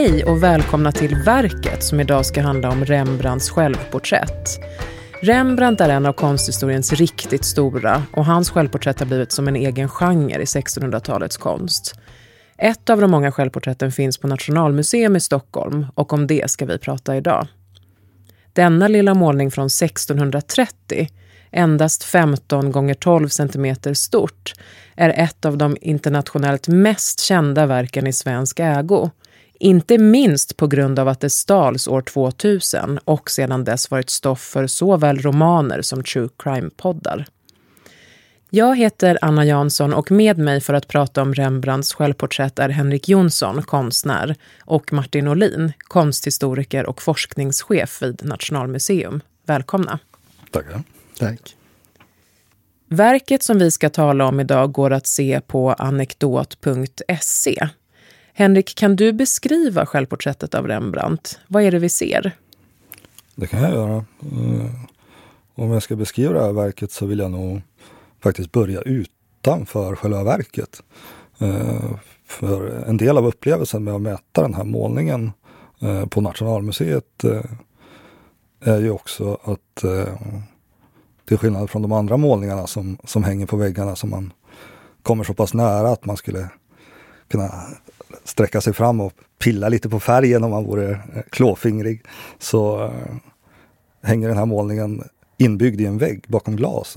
Hej och välkomna till Verket som idag ska handla om Rembrandts självporträtt. Rembrandt är en av konsthistoriens riktigt stora och hans självporträtt har blivit som en egen genre i 1600-talets konst. Ett av de många självporträtten finns på Nationalmuseum i Stockholm och om det ska vi prata idag. Denna lilla målning från 1630, endast 15 gånger 12 centimeter stort, är ett av de internationellt mest kända verken i svensk ägo. Inte minst på grund av att det stals år 2000 och sedan dess varit stoff för såväl romaner som true crime-poddar. Jag heter Anna Jansson och med mig för att prata om Rembrandts självporträtt är Henrik Jonsson, konstnär, och Martin Olin, konsthistoriker och forskningschef vid Nationalmuseum. Välkomna. Tackar. Tack. Verket som vi ska tala om idag går att se på anekdot.se. Henrik, kan du beskriva självporträttet av Rembrandt? Vad är det vi ser? Det kan jag göra. Eh, om jag ska beskriva det här verket så vill jag nog faktiskt börja utanför själva verket. Eh, för en del av upplevelsen med att mäta den här målningen eh, på Nationalmuseet är ju också att till skillnad från de andra målningarna som, som hänger på väggarna som man kommer så pass nära att man skulle kunna sträcka sig fram och pilla lite på färgen om man vore eh, klåfingrig. Så eh, hänger den här målningen inbyggd i en vägg bakom glas.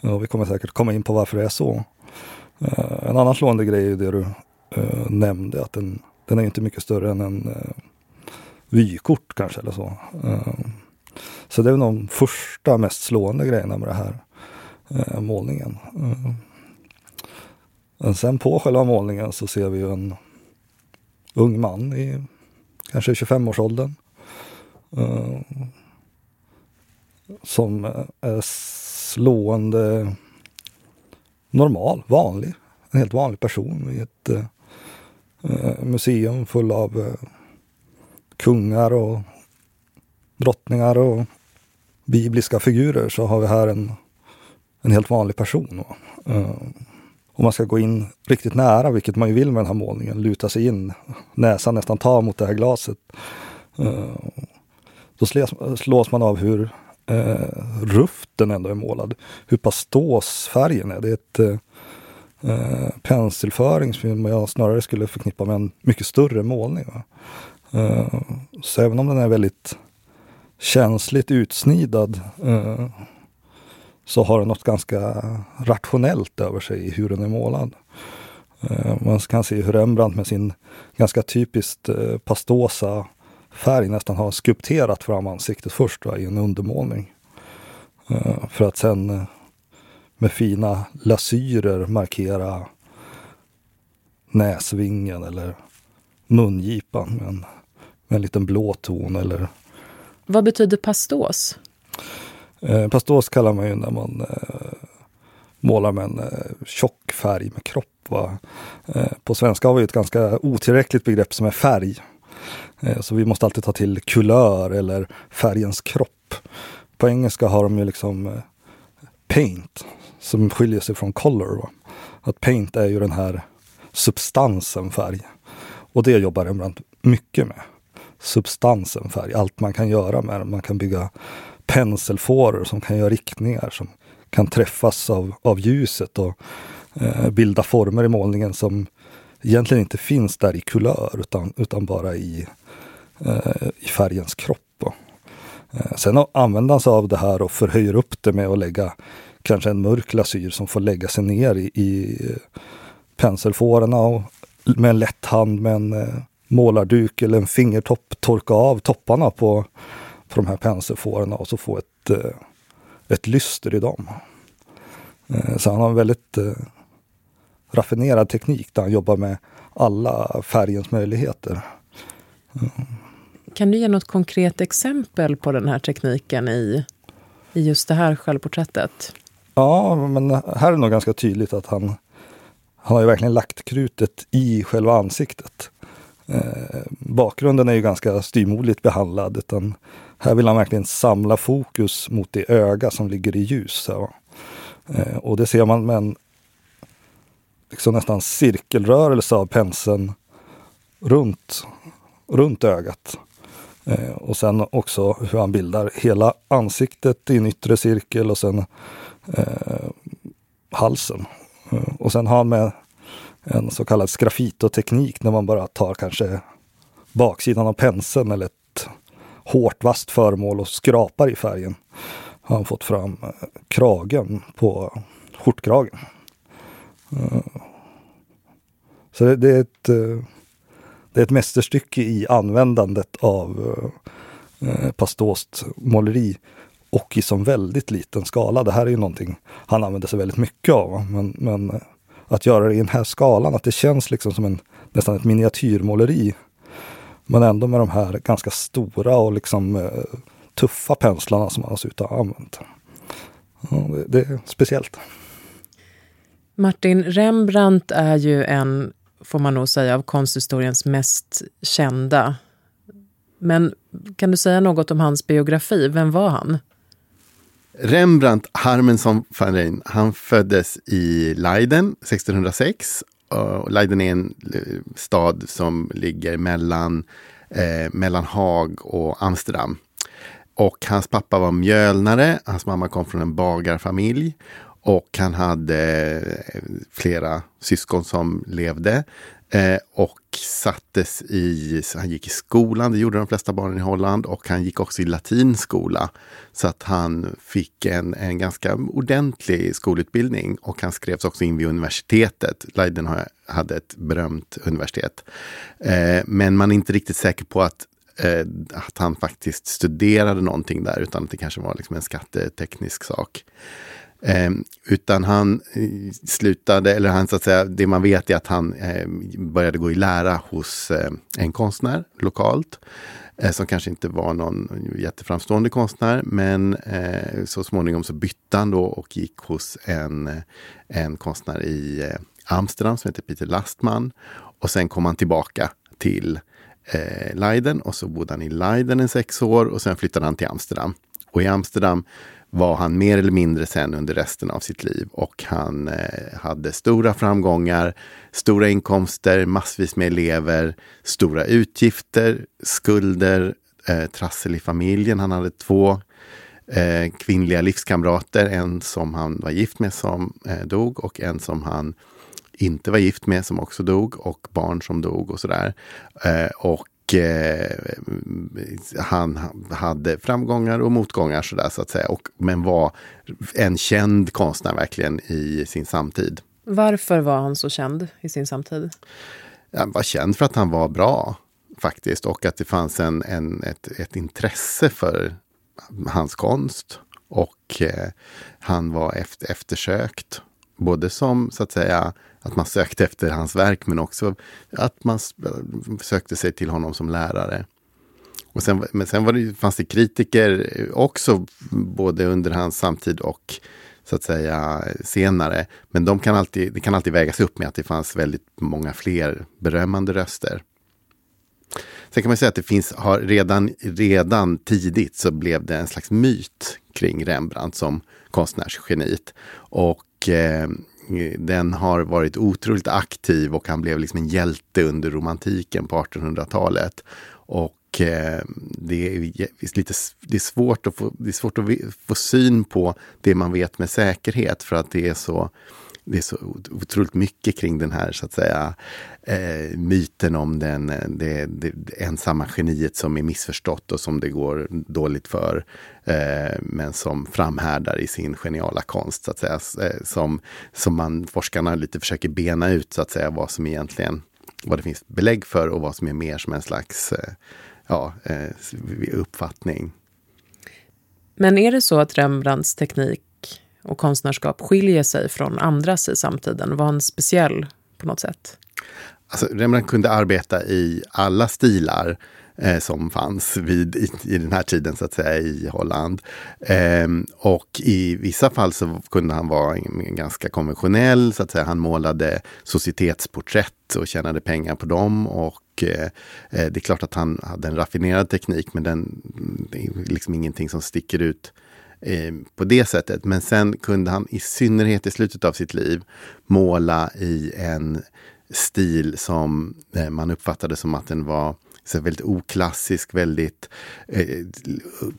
Och eh, vi kommer säkert komma in på varför det är så. En annan slående grej är det du nämnde, att den, den är inte mycket större än en vykort kanske eller så. så det är de första mest slående grejerna med den här målningen. Men sen på själva målningen så ser vi en ung man i kanske 25-årsåldern. Uh, eh, som är slående normal, vanlig. En helt vanlig person i ett uh, museum full av uh, kungar och drottningar och bibliska figurer så har vi här en, en helt vanlig person. Uh, om man ska gå in riktigt nära, vilket man ju vill med den här målningen, luta sig in, näsan nästan ta mot det här glaset. Eh, då slås, man av hur eh, uh, rufft den ändå är målad. Hur pastos färgen är. Det är ett eh, penselföring som jag snarare skulle förknippa med en mycket större målning. Så även om den är väldigt känsligt utsnidad så har den något ganska rationellt över sig i hur den är målad. Eh, man kan se hur Rembrandt med sin ganska typiskt eh, pastosa färg nästan har skulpterat fram ansiktet först va, i en undermålning. Eh, för att sen med fina lasyrer markera näsvingen eller mungipan med en, med en liten blå ton. Eller... Vad betyder pastos? Eh, pastos kallar man ju när man eh, målar med en eh, tjock färg med kropp. Va? Eh, på svenska har vi ett ganska otillräckligt begrepp som är färg. Eh, så vi måste alltid ta till kulör eller färgens kropp. På engelska har de ju liksom eh, paint som skiljer sig från color. Va? Att paint är ju den här substansen färg. Och det jobbar Rembrandt mycket med. Substansen färg, allt man kan göra med den. Man kan bygga penselfåror som kan göra riktningar som kan träffas av, av ljuset och eh, bilda former i målningen som egentligen inte finns där i kulör utan, utan bara i, eh, i färgens kropp. Eh, sen använder han sig av det här och förhöjer upp det med att lägga kanske en mörk lasyr som får lägga sig ner i, i eh, penselfårorna och med en lätt hand med en eh, målarduk eller en fingertopp torka av topparna på på de här penselfårorna och så få ett, eh, ett lyster i dem. Eh, så han har en väldigt eh, raffinerad teknik där han jobbar med alla färgens möjligheter. Kan du ge något konkret exempel på den här tekniken i, i just det här självporträttet? Ja, men här är det nog ganska tydligt att han, han har ju verkligen lagt krutet i själva ansiktet. Eh, bakgrunden är ju ganska styrmodigt behandlad. Utan här vill han verkligen samla fokus mot det öga som ligger i ljus. Eh, och det ser man med en liksom nästan cirkelrörelse av penseln runt runt ögat. Eh, och sen också hur han bildar hela ansiktet i en yttre cirkel och sen eh, halsen. Eh, och sen har han med en så kallad sgraffitoteknik när man bara tar kanske baksidan av penseln eller ett hårt vasst föremål och skrapar i färgen. Har han fått fram eh, kragen på skjortkragen. Eh, så det, det, är ett, eh, det är ett mästerstycke i användandet av pastost måleri och i som väldigt liten skala. Det här är ju någonting han använder sig väldigt mycket av. Men, men att göra det i den här skalan, att det känns liksom som en, nästan ett miniatyrmåleri. Men ändå med de här ganska stora och liksom eh, tuffa penslarna som han ser ut att ha använt. Det är speciellt. Martin, Rembrandt är ju en, får man nog säga, av konsthistoriens mest kända. Men kan du säga något om hans biografi? Vem var han? Rembrandt Harmensson van Rijn, han föddes i Leiden 1606. Eh, och Leiden är eh, en stad som ligger mellan, eh, mellan Haag och Amsterdam. Och hans pappa var mjölnare, hans mamma kom från en bagarfamilj. Och han hade eh, flera syskon som levde. Eh, och sattes i, han gick i skolan, det gjorde de flesta barnen i Holland. Och han gick också i latinskola. Så att han fick en, en ganska ordentlig skolutbildning. Och han skrevs också in vid universitetet. Leiden hade ett berömt universitet. Eh, men man är inte riktigt säker på att eh, att han faktiskt studerade någonting där, utan att det kanske var liksom en skatteteknisk sak. Eh, utan han eh, slutade, eller han så att säga, det man vet är att han eh, började gå i lära hos eh, en konstnär lokalt. Eh, som kanske inte var någon jätteframstående konstnär, men eh, så småningom så bytte han då och gick hos en, eh, en konstnär i eh, Amsterdam som heter Peter Lastman. Och sen kom han tillbaka till eh, Leiden och så bodde han i Leiden i sex år och sen flyttade han till Amsterdam. Och i Amsterdam var han mer eller mindre sen under resten av sitt liv. Och han eh, hade stora framgångar, stora inkomster, massvis med elever, stora utgifter, skulder, eh, trassel i familjen. Han hade två eh, kvinnliga livskamrater, en som han var gift med som eh, dog och en som han inte var gift med som också dog och barn som dog och sådär. Eh, och han hade framgångar och motgångar sådär så att säga. Och, men var en känd konstnär verkligen i sin samtid. Varför var han så känd i sin samtid? Han var känd för att han var bra faktiskt och att det fanns en, en, ett, ett intresse för hans konst. Och eh, han var efter, eftersökt. Både som så att säga att man sökte efter hans verk men också att man sökte sig till honom som lärare. Och sen, men sen var det, fanns det kritiker också, både under hans samtid och så att säga senare. Men de kan alltid, det kan alltid vägas upp med att det fanns väldigt många fler berömmande röster. Sen kan man säga att det finns, har redan, redan tidigt så blev det en slags myt kring Rembrandt som konstnärsgeniet. Och eh, den har varit otroligt aktiv och han blev liksom en hjälte under romantiken på 1800-talet. Och eh, det, är lite, det, är svårt att få, det är svårt att få syn på det man vet med säkerhet för att det är så det är så otroligt mycket kring den här så att säga eh, myten om den, eh, det, det, ensamma geniet som är missförstått och som det går dåligt för. Eh, men som framhärdar i sin geniala konst så att säga. Eh, som, som man, forskarna lite försöker bena ut så att säga vad som egentligen, vad det finns belägg för och vad som är mer som en slags eh, ja, eh, uppfattning. Men är det så att Rembrandts teknik och konstnärskap skiljer sig från andras i samtiden? Var han speciell på något sätt? Alltså, Rembrandt kunde arbeta i alla stilar eh, som fanns vid, i, i, den här tiden så att säga i Holland. Eh, och i vissa fall så kunde han vara ganska konventionell, så att säga. Han målade societetsporträtt och tjänade pengar på dem. Och och det är klart att han hade en raffinerad teknik men den, det är liksom ingenting som sticker ut Eh, på det sättet. Men sen kunde han i synnerhet i slutet av sitt liv måla i en stil som eh, man uppfattade som att den var så väldigt oklassisk, väldigt eh,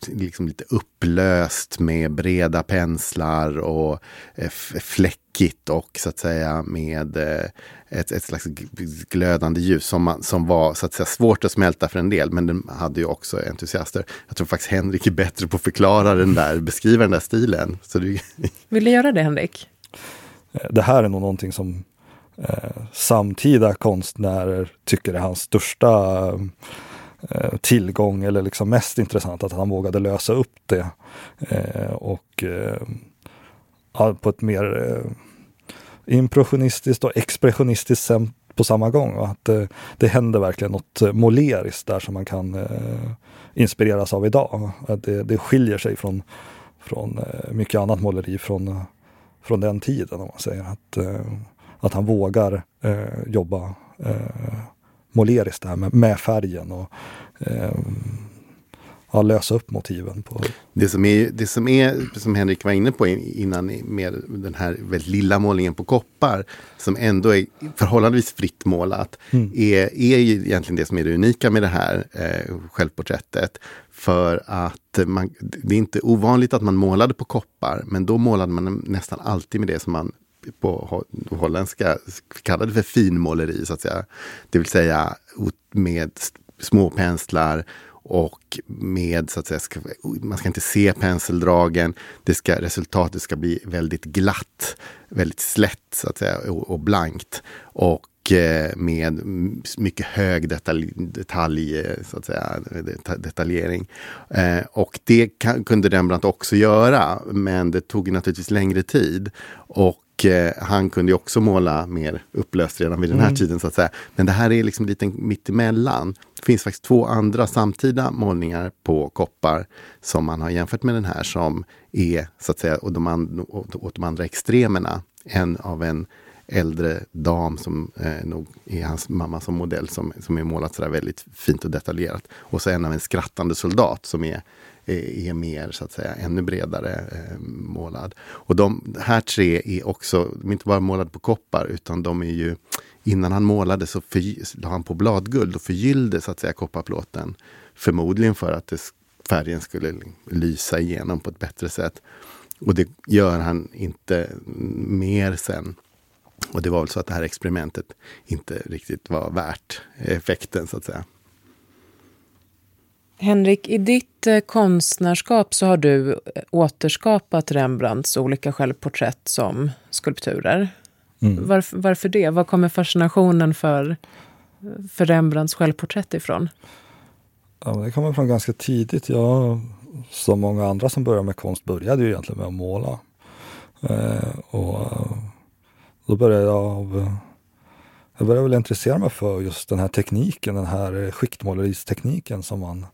liksom lite upplöst med breda penslar och eh, fläckigt och så att säga med eh, ett, ett slags glödande ljus som, man, som var så att säga svårt att smälta för en del. Men den hade ju också entusiaster. Jag tror faktiskt Henrik är bättre på att förklara den där, beskriva den där stilen. Så du... Vill du göra det Henrik? Eh, det här är nog någonting som eh, samtida konstnärer tycker är hans största eh, tillgång eller liksom mest intressant att han vågade lösa upp det. Eh, och eh, på ett mer eh, impressionistiskt och expressionistiskt sätt på samma gång. Att det, det händer verkligen något måleriskt där som man kan inspireras av idag. Att det, det skiljer sig från, från mycket annat måleri från, från den tiden. om man säger att att han vågar eh, jobba eh, måleriskt där med, med färgen och eh, ja, lösa upp motiven. På. Det, som är, det som är, som Henrik var inne på innan med den här väldigt lilla målningen på koppar, som ändå är förhållandevis fritt målat, mm. är, är ju egentligen det som är det unika med det här eh, självporträttet. För att man, det är inte ovanligt att man målade på koppar, men då målade man nästan alltid med det som man på holländska kallade för finmåleri så att säga. Det vill säga med små penslar och med, så att säga, ska, man ska inte se penseldragen. Det ska, resultatet ska bli väldigt glatt, väldigt slätt så att säga, och, och blankt. Och eh, med mycket hög detalj, detalj eh, så att säga, detaljering. Eh, och det kan, kunde Rembrandt också göra, men det tog naturligtvis längre tid. Och han kunde ju också måla mer upplöst redan vid den här mm. tiden så att säga. Men det här är liksom lite mittemellan. Det finns faktiskt två andra samtida målningar på koppar som man har jämfört med den här som är så att säga åt de, and, åt de andra extremerna. En av en äldre dam som eh, nog är hans mamma som modell som, som är målat sådär väldigt fint och detaljerat. Och så en av en skrattande soldat som är Eh, är mer, så att säga, ännu bredare eh, målad. Och de här tre är också, de är inte bara målade på koppar, utan de är ju Innan han målade så la han på bladguld och förgyllde så att säga kopparplåten. Förmodligen för att det, färgen skulle lysa igenom på ett bättre sätt. Och det gör han inte mer sen. Och det var väl så att det här experimentet inte riktigt var värt effekten så att säga. Henrik, i ditt eh, konstnärskap så har du eh, återskapat Rembrandts olika självporträtt som skulpturer. Mm. Varför, varför det? Var kommer fascinationen för, för Rembrandts självporträtt ifrån? Ja, det kommer från ganska tidigt. Jag, som många andra som började med konst, började ju egentligen med att måla. Eh, och då började jag av jag började väl intressera mig för just den här tekniken, den här eh, skiktmåleristekniken som man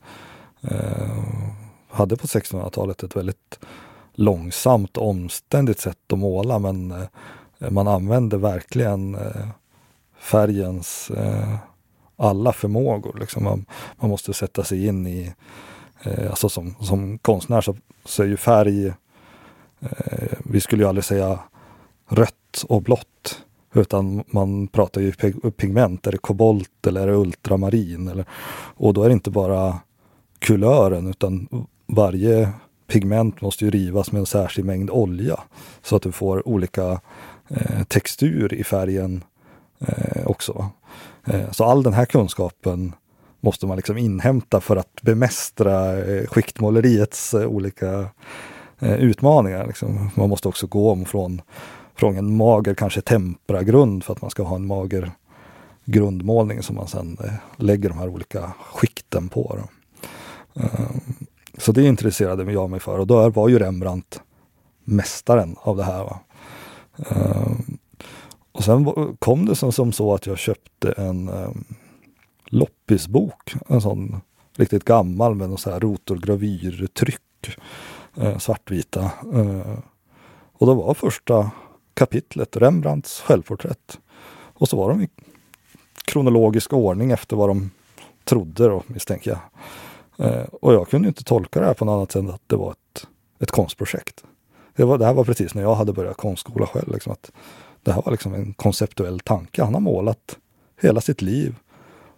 eh, hade på 1600-talet. Ett väldigt långsamt och omständigt sätt att måla men eh, man använde verkligen eh, färgens eh, alla förmågor. Liksom man, man, måste sätta sig in i, eh, alltså som, som konstnär så, så är ju färg, eh, vi skulle ju aldrig säga rött och blått utan man pratar ju pigment, är det kobolt eller är det ultramarin? Eller, och då är det inte bara kulören utan varje pigment måste ju rivas med en särskild mängd olja. Så att du får olika eh, textur i färgen eh, också. Eh, så all den här kunskapen måste man liksom inhämta för att bemästra eh, skiktmåleriets eh, olika eh, utmaningar. Liksom. Man måste också gå om från från en mager kanske temperagrund för att man ska ha en mager grundmålning som man sen eh, lägger de här olika skikten på. Då. Eh, så det intresserade jag mig för och då var ju Rembrandt mästaren av det här. Va? Eh, och sen kom det som, som, så att jag köpte en loppisbok, en sån riktigt gammal med någon så här rotorgravyrtryck, svartvita. Och då var första kapitlet, Rembrandts självporträtt. Och så var de i kronologisk ordning efter vad de trodde då, misstänker jag. Eh, och jag kunde inte tolka det här på något annat sätt än att det var ett, ett konstprojekt. Det, var, det här var precis när jag hade börjat konstskola själv. Liksom, att det här var liksom en konceptuell tanke. Han har målat hela sitt liv,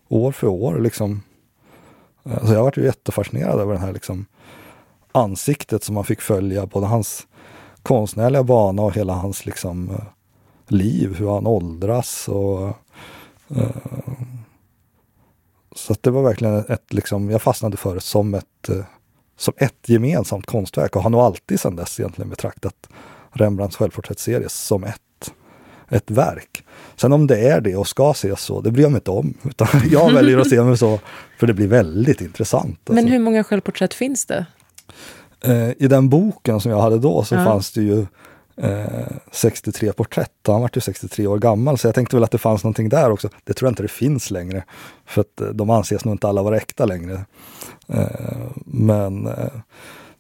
år för år, liksom Alltså jag varit jättefascinerad över det här liksom ansiktet som man fick följa, både hans konstnärliga bana och hela hans liksom eh, liv, hur han åldras och uh, så det var verkligen ett, liksom, jag fastnade för det som ett, som ett gemensamt konstverk och har nog alltid sedan dess egentligen betraktat Rembrandts självporträttserie som ett, ett verk. Sen om det är det och ska ses så, det bryr jag mig inte om. Utan jag väljer att se mig så, för det blir väldigt intressant. Alltså. Men hur många självporträtt finns det? Eh, I den boken som jag hade då så ja. fanns det ju eh, 63 porträtt. Han var ju 63 år gammal, så jag tänkte väl att det fanns någonting där också. Det tror jag inte det finns längre. För att eh, de anses nog inte alla vara äkta längre. Eh, men eh,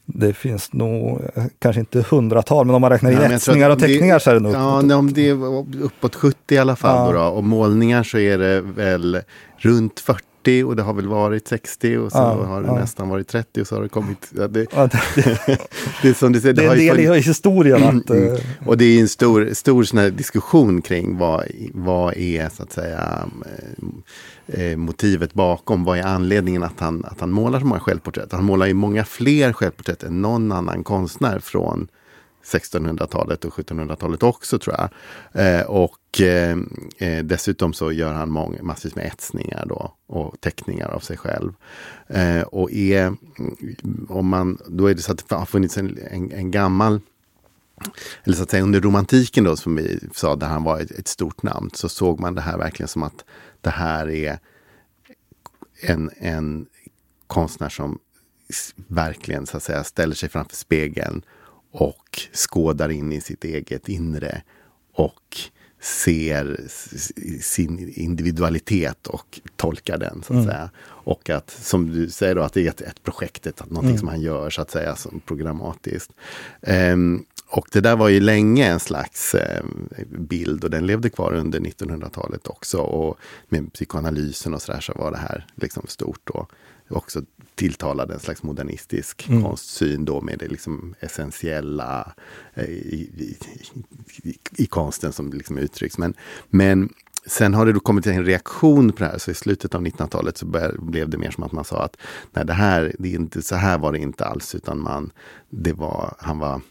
det finns nog, kanske inte hundratal, men om man räknar in ja, etsningar och teckningar så är det nog... Ja, uppåt. om det är uppåt 70 i alla fall. Ja. Då, då, och målningar så är det väl runt 40 och det har väl varit 60 och så ja, har det ja. nästan varit 30 och så har det kommit... Ja, det, det, är som du säger, det, det är en del i historien. Att, mm, mm. Och det är en stor, stor sån diskussion kring vad, vad är så att säga eh, motivet bakom. Vad är anledningen att han, att han målar så många självporträtt? Han målar ju många fler självporträtt än någon annan konstnär från 1600-talet och 1700-talet också tror jag. Eh, och eh, eh, dessutom så gör han mång, massvis med etsningar då och teckningar av sig själv. Eh, och är, mm, om man, då är det så att det har funnits en, en, en gammal eller så att säga under romantiken då som vi sa, där han var ett, ett, stort namn, så såg man det här verkligen som att det här är en, en konstnär som verkligen så att säga ställer sig framför spegeln och skådar in i sitt eget inre och ser sin individualitet och tolkar den. så att mm. säga. Och att, som du säger, då, att det är ett, ett projekt, ett, någonting mm. som han gör så att säga som programmatiskt. Um, och det där var ju länge en slags eh, bild och den levde kvar under 1900-talet också. Och med psykoanalysen och sådär så var det här liksom stort. Och också tilltalade en slags modernistisk mm. konstsyn då med det liksom essentiella eh, i, i, i, i, konsten som liksom uttrycks. Men, men Sen har det då kommit en reaktion på det här, så i slutet av 1900-talet så började, blev det mer som att man sa att nej, det här, det är inte, så här var det inte alls, utan man, det var, han var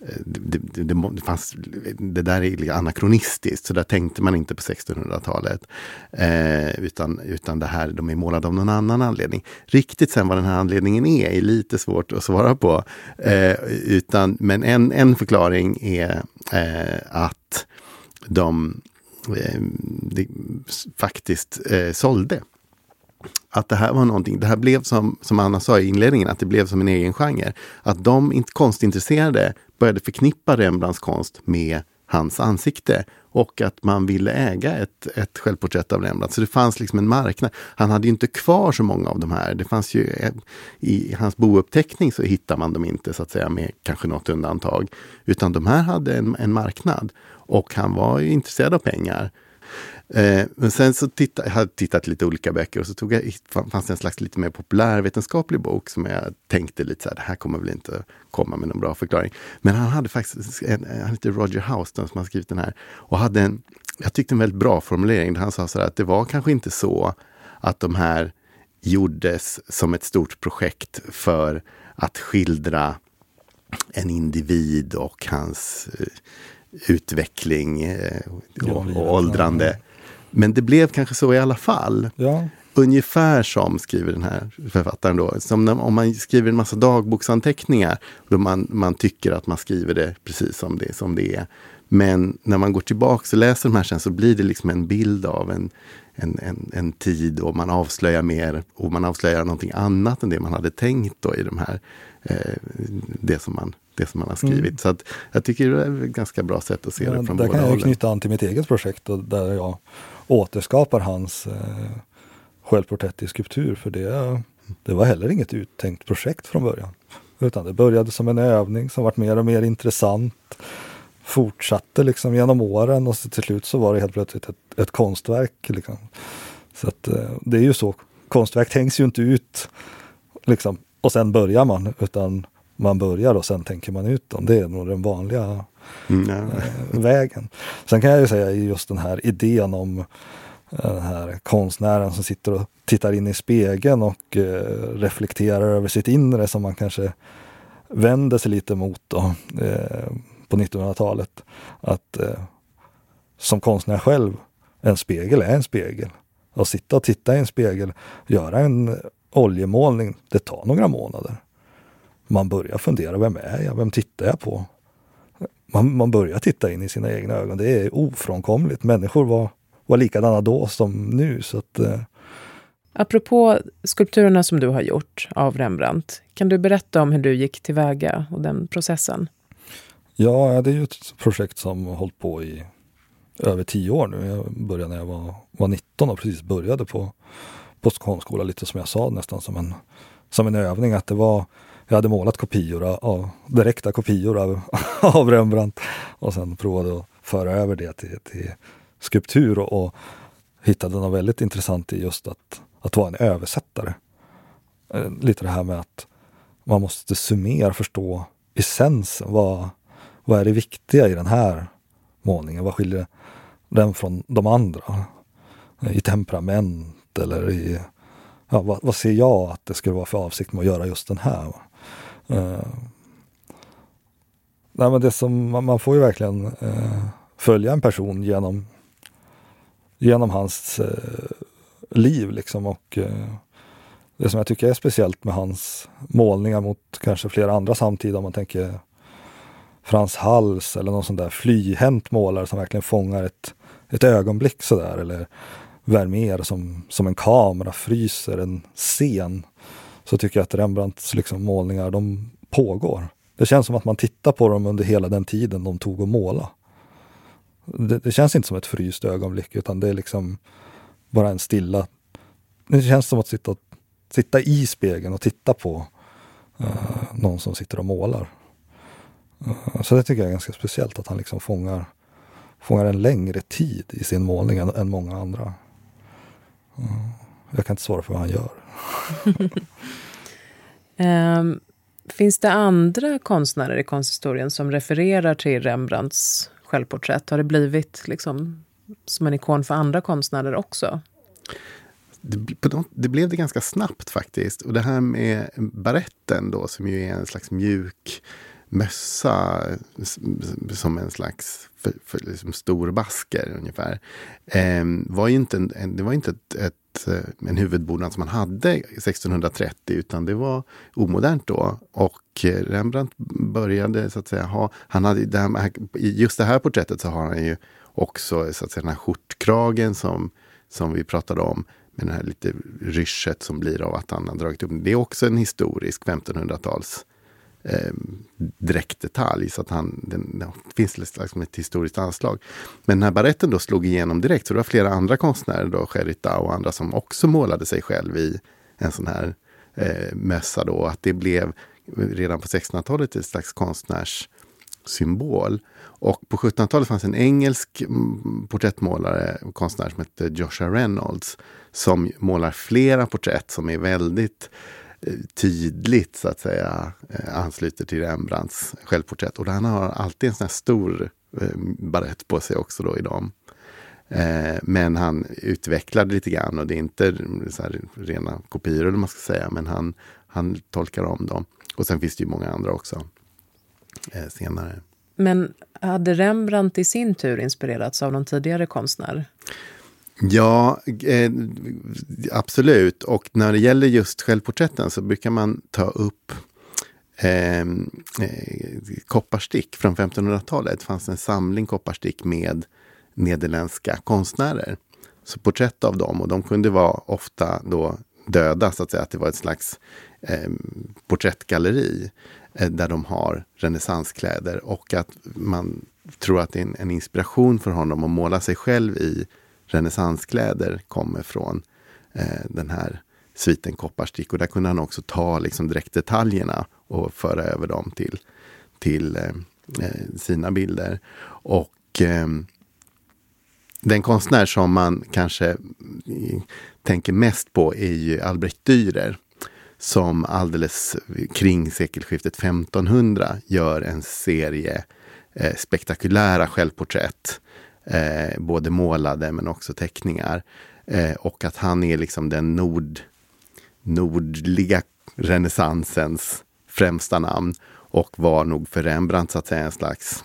Eh, det, det, det, fanns, det där är anakronistiskt, så där tänkte man inte på 1600-talet. Eh, utan, utan det här, de är målade av någon annan anledning. Riktigt sen vad den här anledningen är, är lite svårt att svara på. Eh, utan, men en, en förklaring är eh, att de, eh, de faktiskt eh, sålde att det här var någonting, det här blev som, som Anna sa i inledningen, att det blev som en egen genre. Att de konstintresserade började förknippa Rembrandts konst med hans ansikte och att man ville äga ett, ett självporträtt av Rembrandt. Så det fanns liksom en marknad. Han hade inte kvar så många av de här. Det fanns ju i hans bouppteckning så hittar man dem inte så att säga med kanske något undantag. Utan de här hade en, en marknad och han var intresserad av pengar. Eh, men sen så titta, jag hade tittat lite olika böcker och så tog jag, fanns det en slags lite mer populärvetenskaplig bok som jag tänkte lite så här, det här kommer väl inte komma med någon bra förklaring. Men han hade faktiskt, en, han heter Roger Houston som har skrivit den här och hade en, jag tyckte en väldigt bra formulering där han sa så här att det var kanske inte så att de här gjordes som ett stort projekt för att skildra en individ och hans uh, utveckling uh, och, och åldrande. Men det blev kanske så i alla fall. Ja. Ungefär som, skriver den här författaren då, som när, om man skriver en massa dagboksanteckningar. Då man, man tycker att man skriver det precis som det, som det är. Men när man går tillbaka och läser de här sen så blir det liksom en bild av en, en, en, en, tid och man avslöjar mer och man avslöjar någonting annat än det man hade tänkt då i de här, eh, det, som man, det som man har skrivit. Mm. Så att, jag tycker det är ett ganska bra sätt att se ja, det från båda Där kan jag knyta an till mitt eget projekt där jag återskapar hans eh, självporträtt i skulptur. För det, det var heller inget uttänkt projekt från början. Utan det började som en övning som vart mer och mer intressant. Fortsatte liksom genom åren och så till slut så var det helt plötsligt ett, ett konstverk. Liksom. Så att, eh, det är ju så, konstverk hängs ju inte ut liksom, och sen börjar man. Utan man börjar och sen tänker man ut dem. Det är nog den vanliga mm. eh, vägen. Sen kan jag ju säga just den här idén om eh, den här konstnären som sitter och tittar in i spegeln och eh, reflekterar över sitt inre som man kanske vänder sig lite mot då, eh, på 1900-talet. Att eh, som konstnär själv, en spegel är en spegel. Att sitta och titta i en spegel, göra en oljemålning, det tar några månader. Man börjar fundera, vem är jag? Vem tittar jag på? Man, man börjar titta in i sina egna ögon. Det är ofrånkomligt. Människor var, var likadana då som nu. Så att, eh. Apropå skulpturerna som du har gjort av Rembrandt, kan du berätta om hur du gick tillväga och den processen? Ja, det är ju ett projekt som har hållit på i över tio år nu. Jag började när jag var, var 19 och precis började på, på konstskola lite som jag sa nästan som en, som en övning. Att det var, jag hade målat kopior av, direkta kopior av, av Rembrandt och sen provade att föra över det till, till skulptur och, och hittade något väldigt intressant i just att, att vara en översättare. Eh, lite det här med att man måste summera, förstå essensen. Vad, vad är det viktiga i den här målningen? Vad skiljer den från de andra? Eh, I temperament eller i... Ja, vad, vad ser jag att det skulle vara för avsikt med att göra just den här? Eh, nej, men det som, man får ju verkligen eh, följa en person genom, genom hans eh, liv liksom och eh, det som jag tycker är speciellt med hans målningar mot kanske flera andra samtida, om man tänker Frans Hals eller någon sån där flyhänt målare som verkligen fångar ett, ett ögonblick sådär. Eller Vermeer som, som en kamera fryser en scen. Så tycker jag att Rembrandts liksom målningar, de pågår. Det känns som att man tittar på dem under hela den tiden de tog att måla. Det, det känns inte som ett fryst ögonblick utan det är liksom bara en stilla... Det känns som att sitta, sitta i spegeln och titta på uh, någon som sitter och målar. Eh, så det tycker jag är ganska speciellt att han liksom fångar, fångar en längre tid i sin målning än, än många andra. Eh, jag kan inte svara för vad han gör um, finns det andra konstnärer i konsthistorien som refererar till Rembrandts självporträtt? Har det blivit liksom som en ikon för andra konstnärer också? Det, det, blev det ganska snabbt faktiskt. Och det här med baretten då, som ju är en slags mjuk mössa som en slags för, för liksom storbasker ungefär. Eh, var ju inte en, det var inte ett, ett, Eh, en huvudbonad som man hade 1630 utan det var omodernt då. Och eh, Rembrandt började så att säga ha, han hade, det här, just det här porträttet så har han ju också så att säga den här skjortkragen som, som vi pratade om med det här lite ryschet som blir av att han har dragit upp. Det är också en historisk 1500-tals eh, dräktdetalj. Så att han, den, det finns liksom ett historiskt anslag. Men när baretten då slog igenom direkt. Så det var flera andra konstnärer, då, Sherita och andra, som också målade sig själv i en sån här eh, mössa. Då, att det blev redan på 1600-talet ett slags konstnärssymbol. Och på 1700-talet fanns en engelsk mm, porträttmålare och konstnär som hette Joshua Reynolds. Som målar flera porträtt som är väldigt Eh, tydligt så att säga eh, ansluter till Rembrandts självporträtt. Och han har alltid en sån här stor eh, barett på sig också då i dem. Men han utvecklar det lite grann och det är inte så rena kopior eller man ska säga. Men han, han tolkar om dem. Och sen finns det ju många andra också senare. Men hade Rembrandt i sin tur inspirerats av någon tidigare konstnär? Ja, eh, absolut. Och när det gäller just självporträtten så brukar man ta upp ehm, eh, kopparstick från 1500-talet. Det fanns en samling kopparstick med nederländska konstnärer. Så porträtt av dem och de kunde vara ofta då döda, så att säga. Att det var ett slags eh, porträttgalleri eh, där de har renässanskläder och att man tror att det är en, en inspiration för honom att måla sig själv i renässanskläder kommer från eh, den här sviten kopparstick. Och där kunde han också ta liksom direkt detaljerna och föra över dem till, till eh, eh sina bilder. Och eh, den konstnär som man kanske mm, tänker mest på är ju Albrecht Dürer. Som alldeles kring sekelskiftet 1500 gör en serie eh, spektakulära självporträtt eh, både målade men också teckningar. Eh, och att han är liksom den nord, nordliga renässansens främsta namn. Och var nog för Rembrandt så att säga en slags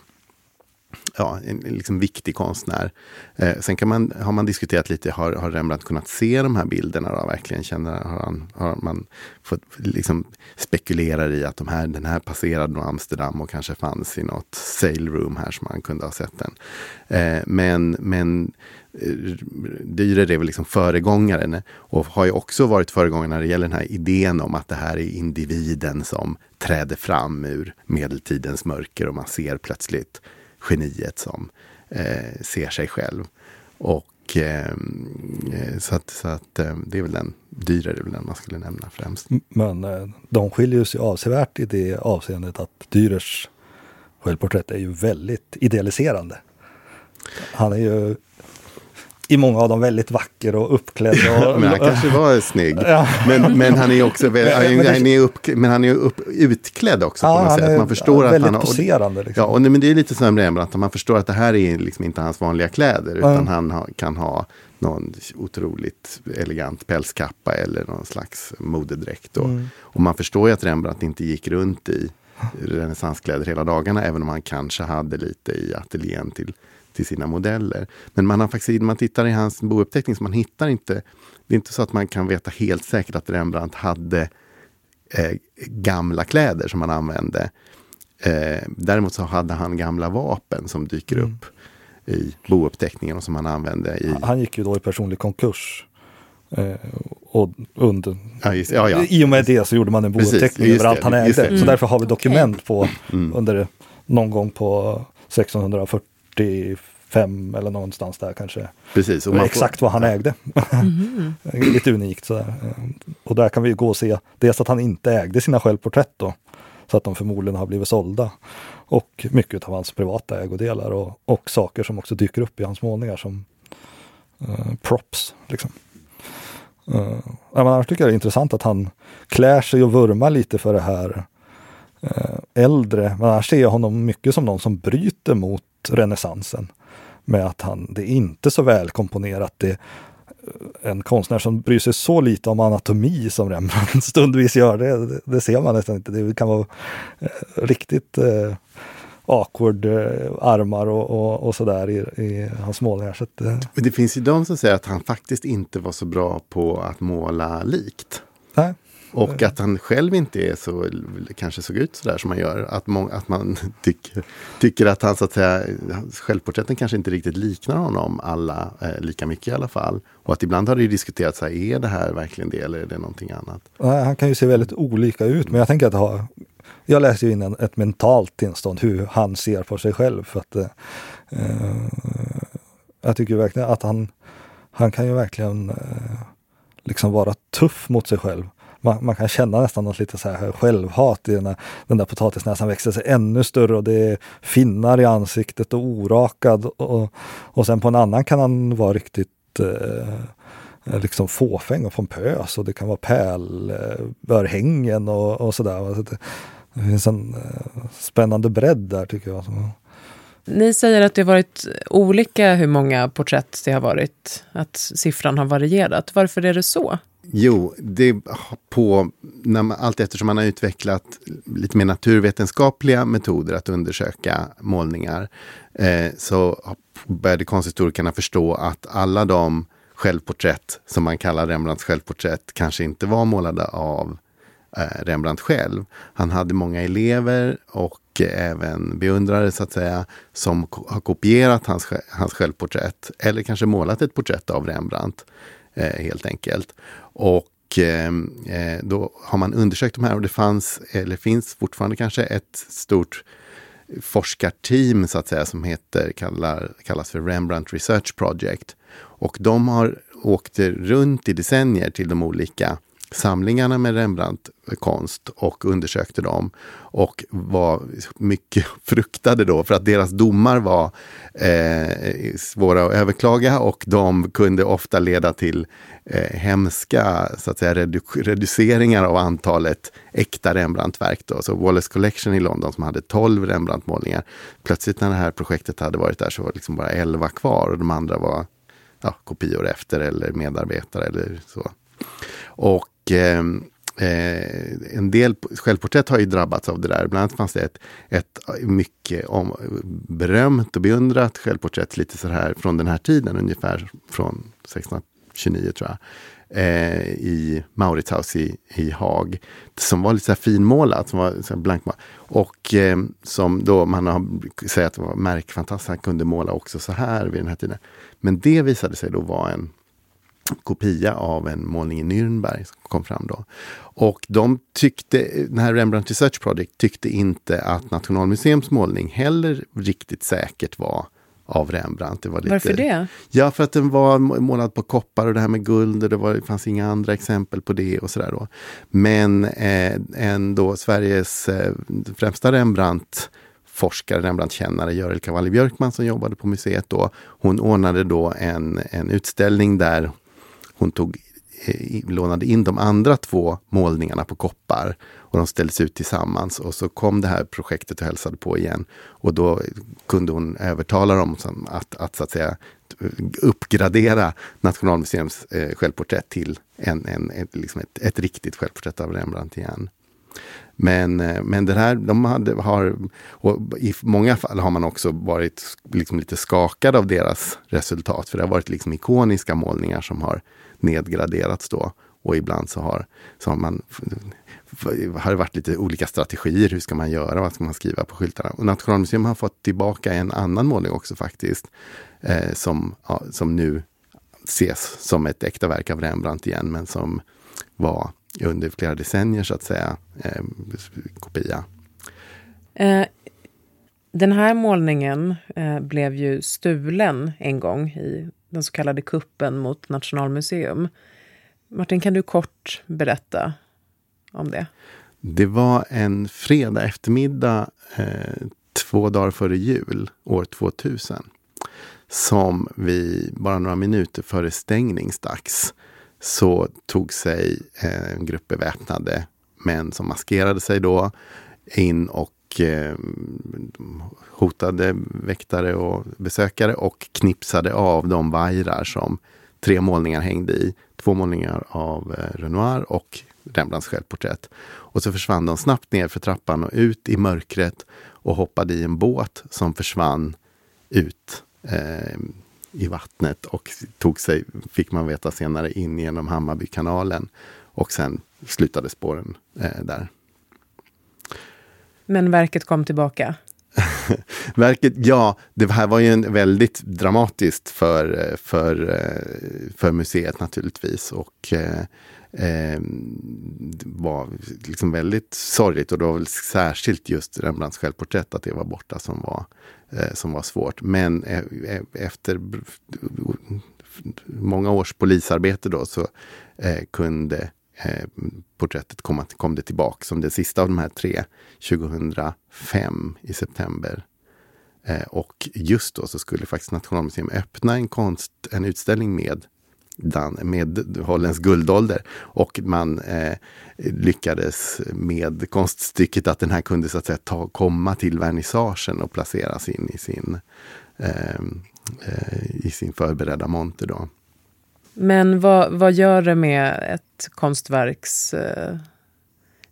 ja, en liksom viktig konstnär. Eh, sen kan man, har man diskuterat lite, har, har Rembrandt kunnat se de här bilderna? Då, verkligen känner, har, han, har man fått liksom spekulerar i att de här, den här passerade nog Amsterdam och kanske fanns i något sale room här som man kunde ha sett den. Eh, men men eh, Dürer är väl liksom föregångaren och har ju också varit föregångare när det gäller den här idén om att det här är individen som träder fram ur medeltidens mörker och man ser plötsligt geniet som eh, ser sig själv. Och eh, eh, så att, så att eh, det är väl den dyrare är väl den man skulle nämna främst. Men eh, de skiljer sig avsevärt i det avseendet att Dürers självporträtt är ju väldigt idealiserande. Han är ju i många av dem väldigt vacker och uppklädd. Och, men han kanske var snygg. Ja. Men, men han är också väl, han, men, han är upp, men han är upp, utklädd också ja, på något sätt. Man förstår väldigt att han, poserande. Liksom. Ja, och, men det är lite som Rembrandt, man förstår att det här är liksom inte hans vanliga kläder. Utan mm. han ha, kan ha någon otroligt elegant pälskappa eller någon slags modedräkt. Och, mm. och man förstår ju att Rembrandt inte gick runt i renässanskläder hela dagarna, även om han kanske hade lite i ateljén till till sina modeller. Men man har faktiskt, när man tittar i hans bouppteckning, så man hittar inte, det är inte så att man kan veta helt säkert att Rembrandt hade eh, gamla kläder som han använde. Eh, däremot så hade han gamla vapen som dyker mm. upp i bouppteckningen och som han använde i... Han gick ju då i personlig konkurs. Eh, och under, ja, just, ja, ja. I och med det så gjorde man en bouppteckning över allt han ägde. Mm. Så därför har vi dokument på mm. under någon gång på 1640 45 eller någonstans där kanske. Precis. Och Exakt får... vad han ägde. Mm. Lite unikt sådär. Och där kan vi gå och se dels att han inte ägde sina självporträtt då. Så att de förmodligen har blivit sålda. Och mycket av hans privata ägodelar och, och saker som också dyker upp i hans målningar som uh, props. Liksom. Uh, annars tycker jag det är intressant att han klär sig och vurmar lite för det här uh, äldre. Men annars ser jag honom mycket som någon som bryter mot renässansen. Med att han, det är inte så välkomponerat. Det, en konstnär som bryr sig så lite om anatomi som Rembrandt stundvis gör, det, det, ser man nästan inte. Det kan vara eh, riktigt eh, awkward eh, armar och, och, och sådär i, i hans målningar. Så att, eh. Det finns ju de som säger att han faktiskt inte var så bra på att måla likt. Nej. Och att han själv inte är så, kanske såg ut sådär som han gör. Att, må, att man tycker, tycker att han så att säga, självporträtten kanske inte riktigt liknar honom alla eh, lika mycket i alla fall. Och att ibland har det ju diskuterats, så här, är det här verkligen det eller är det någonting annat? Han kan ju se väldigt olika ut, men jag tänker att det har jag läser in en, ett mentalt tillstånd, hur han ser på sig själv. För att, eh, jag tycker verkligen att han, han kan ju verkligen eh, liksom vara tuff mot sig själv man, man, kan känna nästan något lite så här självhat i den där, den där potatisnäsan växer sig ännu större och det är finnar i ansiktet och orakad. Och, och sen på en annan kan han vara riktigt eh, liksom fåfäng och pompös och det kan vara pärlörhängen och, och sådär. Det, det finns en eh, spännande bredd där tycker jag. Ni säger att det har varit olika hur många porträtt det har varit, att siffran har varierat. Varför är det så? Jo, det på, när man, allt eftersom man har utvecklat lite mer naturvetenskapliga metoder att undersöka målningar eh, så började konsthistorikerna förstå att alla de självporträtt som man kallar Rembrandts självporträtt kanske inte var målade av eh, Rembrandt själv. Han hade många elever och och även beundrare så att säga som har kopierat hans, hans självporträtt eller kanske målat ett porträtt av Rembrandt eh, helt enkelt. Och eh, eh, då har man undersökt de här och det fanns, eller finns fortfarande kanske, ett stort forskarteam så att säga som heter, kallar, kallas för Rembrandt Research Project. Och de har åkt runt i decennier till de olika samlingarna med Rembrandt-konst och undersökte dem. Och var mycket fruktade då för att deras domar var eh, svåra att överklaga och de kunde ofta leda till eh, hemska så att säga, redu reduceringar av antalet äkta Rembrandt-verk. Då. Så Wallace Collection i London som hade 12 Rembrandt-målningar. Plötsligt när det här projektet hade varit där så var det liksom bara 11 kvar och de andra var ja, kopior efter eller medarbetare eller så. Och eh, Eh, en del självporträtt har ju drabbats av det där. Bland annat fanns det ett, ett eh, mycket om, berömt och beundrat självporträtt lite så här från den här tiden, ungefär från 1629 tror jag. Eh, I Mauritshaus i, i Haag. Som var lite så här finmålat, som var så blankmålat. Och eh, som då man har säger att det var märkfantastiskt, han kunde måla också så här vid den här tiden. Men det visade sig då vara en kopia av en målning i Nürnberg som kom fram då. Och de tyckte, den här Rembrandt Research Project tyckte inte att Nationalmuseums målning heller riktigt säkert var av Rembrandt. Det var lite, Varför det? Ja, för att den var målad på koppar och det här med guld och det, var, det fanns inga andra exempel på det och sådär då. Men eh, ändå Sveriges eh, främsta Rembrandt forskare, Rembrandt-kännare, Görel Cavalli Björkman som jobbade på museet då. Hon ordnade då en, en utställning där hon tog, eh, lånade in de andra två målningarna på koppar och de ställdes ut tillsammans och så kom det här projektet och hälsade på igen. Och då kunde hon övertala dem att, att, så att säga uppgradera Nationalmuseums eh, självporträtt till en, en, ett, liksom ett, ett riktigt självporträtt av Rembrandt igen. Men, eh, men det här, de hade, har, och i många fall har man också varit liksom lite skakad av deras resultat. För det har varit liksom ikoniska målningar som har nedgraderats då. Och ibland så har, så har man har det varit lite olika strategier. Hur ska man göra? Vad ska man skriva på skyltarna? Och Nationalmuseum har fått tillbaka en annan målning också faktiskt. Eh, som, ja, som nu ses som ett äkta verk av Rembrandt igen, men som var under flera decennier så att säga eh, kopia. Eh, den här målningen eh, blev ju stulen en gång i den så kallade kuppen mot Nationalmuseum. Martin, kan du kort berätta om det? Det var en fredag eftermiddag eh, två dagar före jul, år 2000, som vi bara några minuter före stängningsdags så tog sig eh, en grupp beväpnade män som maskerade sig då in och eh, hotade väktare och besökare och knipsade av de vajrar som tre målningar hängde i. Två målningar av eh, Renoir och Rembrandts självporträtt. Och så försvann de snabbt ner för trappan och ut i mörkret och hoppade i en båt som försvann ut eh, i vattnet och tog sig, fick man veta senare, in genom Hammarbykanalen. Och sen slutade spåren eh, där. Men verket kom tillbaka? verket, ja, det här var ju en väldigt dramatiskt för, för, eh, för museet naturligtvis. Och eh, eh, var liksom väldigt sorgligt och det var väl särskilt just Rembrandts självporträtt att det var borta som var, eh, som var svårt. Men eh, efter många års polisarbete då så eh, kunde eh, porträttet komma, kom det tillbaka som det sista av de här tre 2005 i september. Eh, och just då så skulle faktiskt Nationalmuseum öppna en, konst, en utställning med Dan, med Hollands guldålder. Och man eh, lyckades med konststycket att den här kunde så att säga ta, komma till vernissagen och placeras in i sin, eh, eh, i sin förberedda monter. Då. Men vad, vad gör det med ett konstverks eh,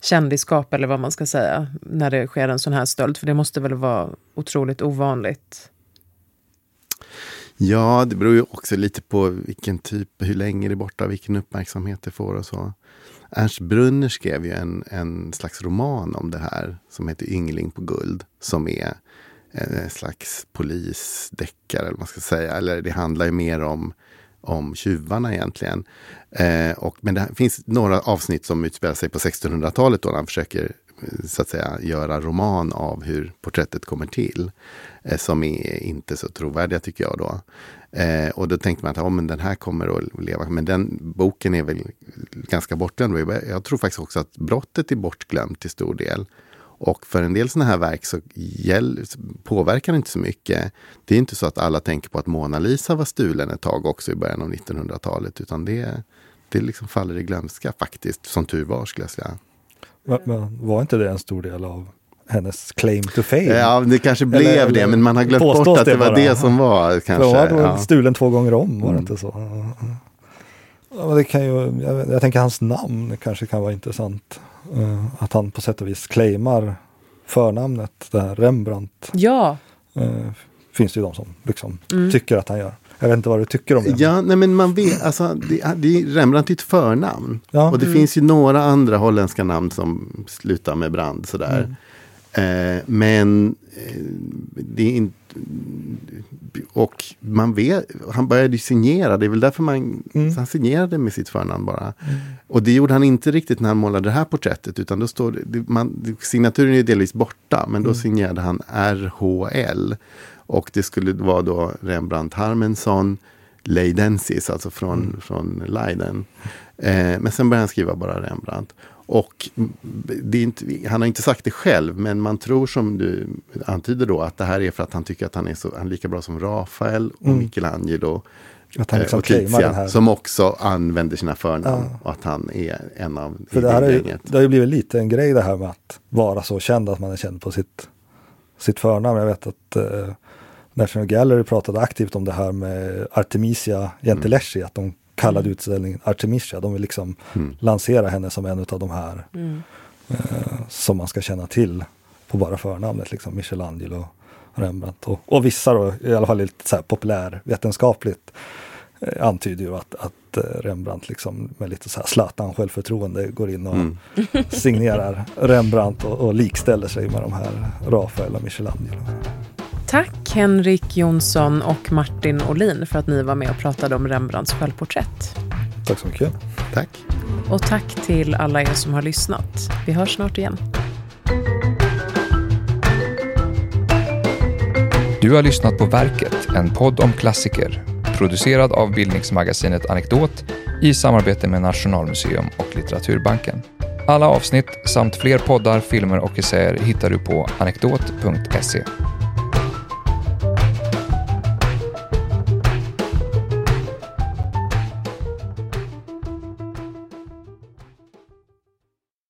kändisskap, eller vad man ska säga, när det sker en sån här stöld? För det måste väl vara otroligt ovanligt? Ja, det beror ju också lite på vilken typ, hur länge det är borta, vilken uppmärksamhet det får och så. Ernst Brunner skrev ju en, en slags roman om det här som heter Yngling på guld. Som är en slags polisdeckare, eller vad man ska säga. Eller det handlar ju mer om, om tjuvarna egentligen. Eh, och, men det finns några avsnitt som utspelar sig på 1600-talet då han försöker så att säga göra roman av hur porträttet kommer till. Eh, som är inte så trovärdiga tycker jag då. Eh, och då tänkte man att ja, men den här kommer att leva. Men den boken är väl ganska bortglömd. Jag tror faktiskt också att brottet är bortglömt till stor del. Och för en del sådana här verk så påverkar det inte så mycket. Det är inte så att alla tänker på att Mona Lisa var stulen ett tag också i början av 1900-talet. Utan det, det liksom faller i glömska faktiskt, som tur var skulle jag säga. Men, men var inte det en stor del av hennes claim to fame? Ja, det kanske blev eller, det, men man har glömt bort att det, det var det som var. Kanske. För hon var ja. stulen två gånger om, var det mm. inte så? Ja, det kan ju, jag, jag, tänker hans namn kanske kan vara intressant. Uh, att han på sätt och vis claimar förnamnet, det här Rembrandt. Ja. Uh, finns det ju de som liksom mm. tycker att han gör. Jag vet inte vad du tycker om det. Ja, nej, men man vet, alltså, det, det, Rembrandt är ett förnamn. Ja. Och det mm. finns ju några andra holländska namn som slutar med brand sådär. Mm. Eh, men eh, det är inte... Och man vet, han började signera, det är väl därför man, mm. han signerade med sitt förnamn bara. Mm. Och det gjorde han inte riktigt när han målade det här porträttet, utan då står det, man, signaturen är delvis borta, men då mm. signerade han RHL. Och det skulle vara då Rembrandt Harmensson Leidensis, alltså från, mm. från Leiden. Eh, men sen började han skriva bara Rembrandt. Och inte, han har inte sagt det själv, men man tror som du antyder då att det här är för att han tycker att han är, så, han är lika bra som Rafael och mm. Michelangelo. Att han liksom och Tizia, som också använder sina förnamn. Ja. Och att han är en av för det, här är, det har ju blivit lite en grej det här med att vara så känd att man är känd på sitt, sitt förnamn. Jag vet att eh, National Gallery pratade aktivt om det här med Artemisia Gentileschi, mm. att de kallade mm. utställningen Artemisia. De vill liksom mm. lansera henne som en av de här mm. eh, som man ska känna till på bara förnamnet, liksom Michelangelo, Rembrandt och, och vissa då, i alla fall lite så här populärvetenskapligt eh, antyder ju att, att eh, Rembrandt liksom med lite så här Zlatan självförtroende går in och mm. signerar Rembrandt och, och likställer sig med de här Rafael och Michelangelo. Tack Henrik Jonsson och Martin Olin för att ni var med och pratade om Rembrandts självporträtt. Tack så mycket. Tack. Och tack till alla er som har lyssnat. Vi hörs snart igen. Du har lyssnat på Verket, en podd om klassiker. Producerad av bildningsmagasinet Anekdot i samarbete med Nationalmuseum och Litteraturbanken. Alla avsnitt samt fler poddar, filmer och essäer hittar du på anekdot.se.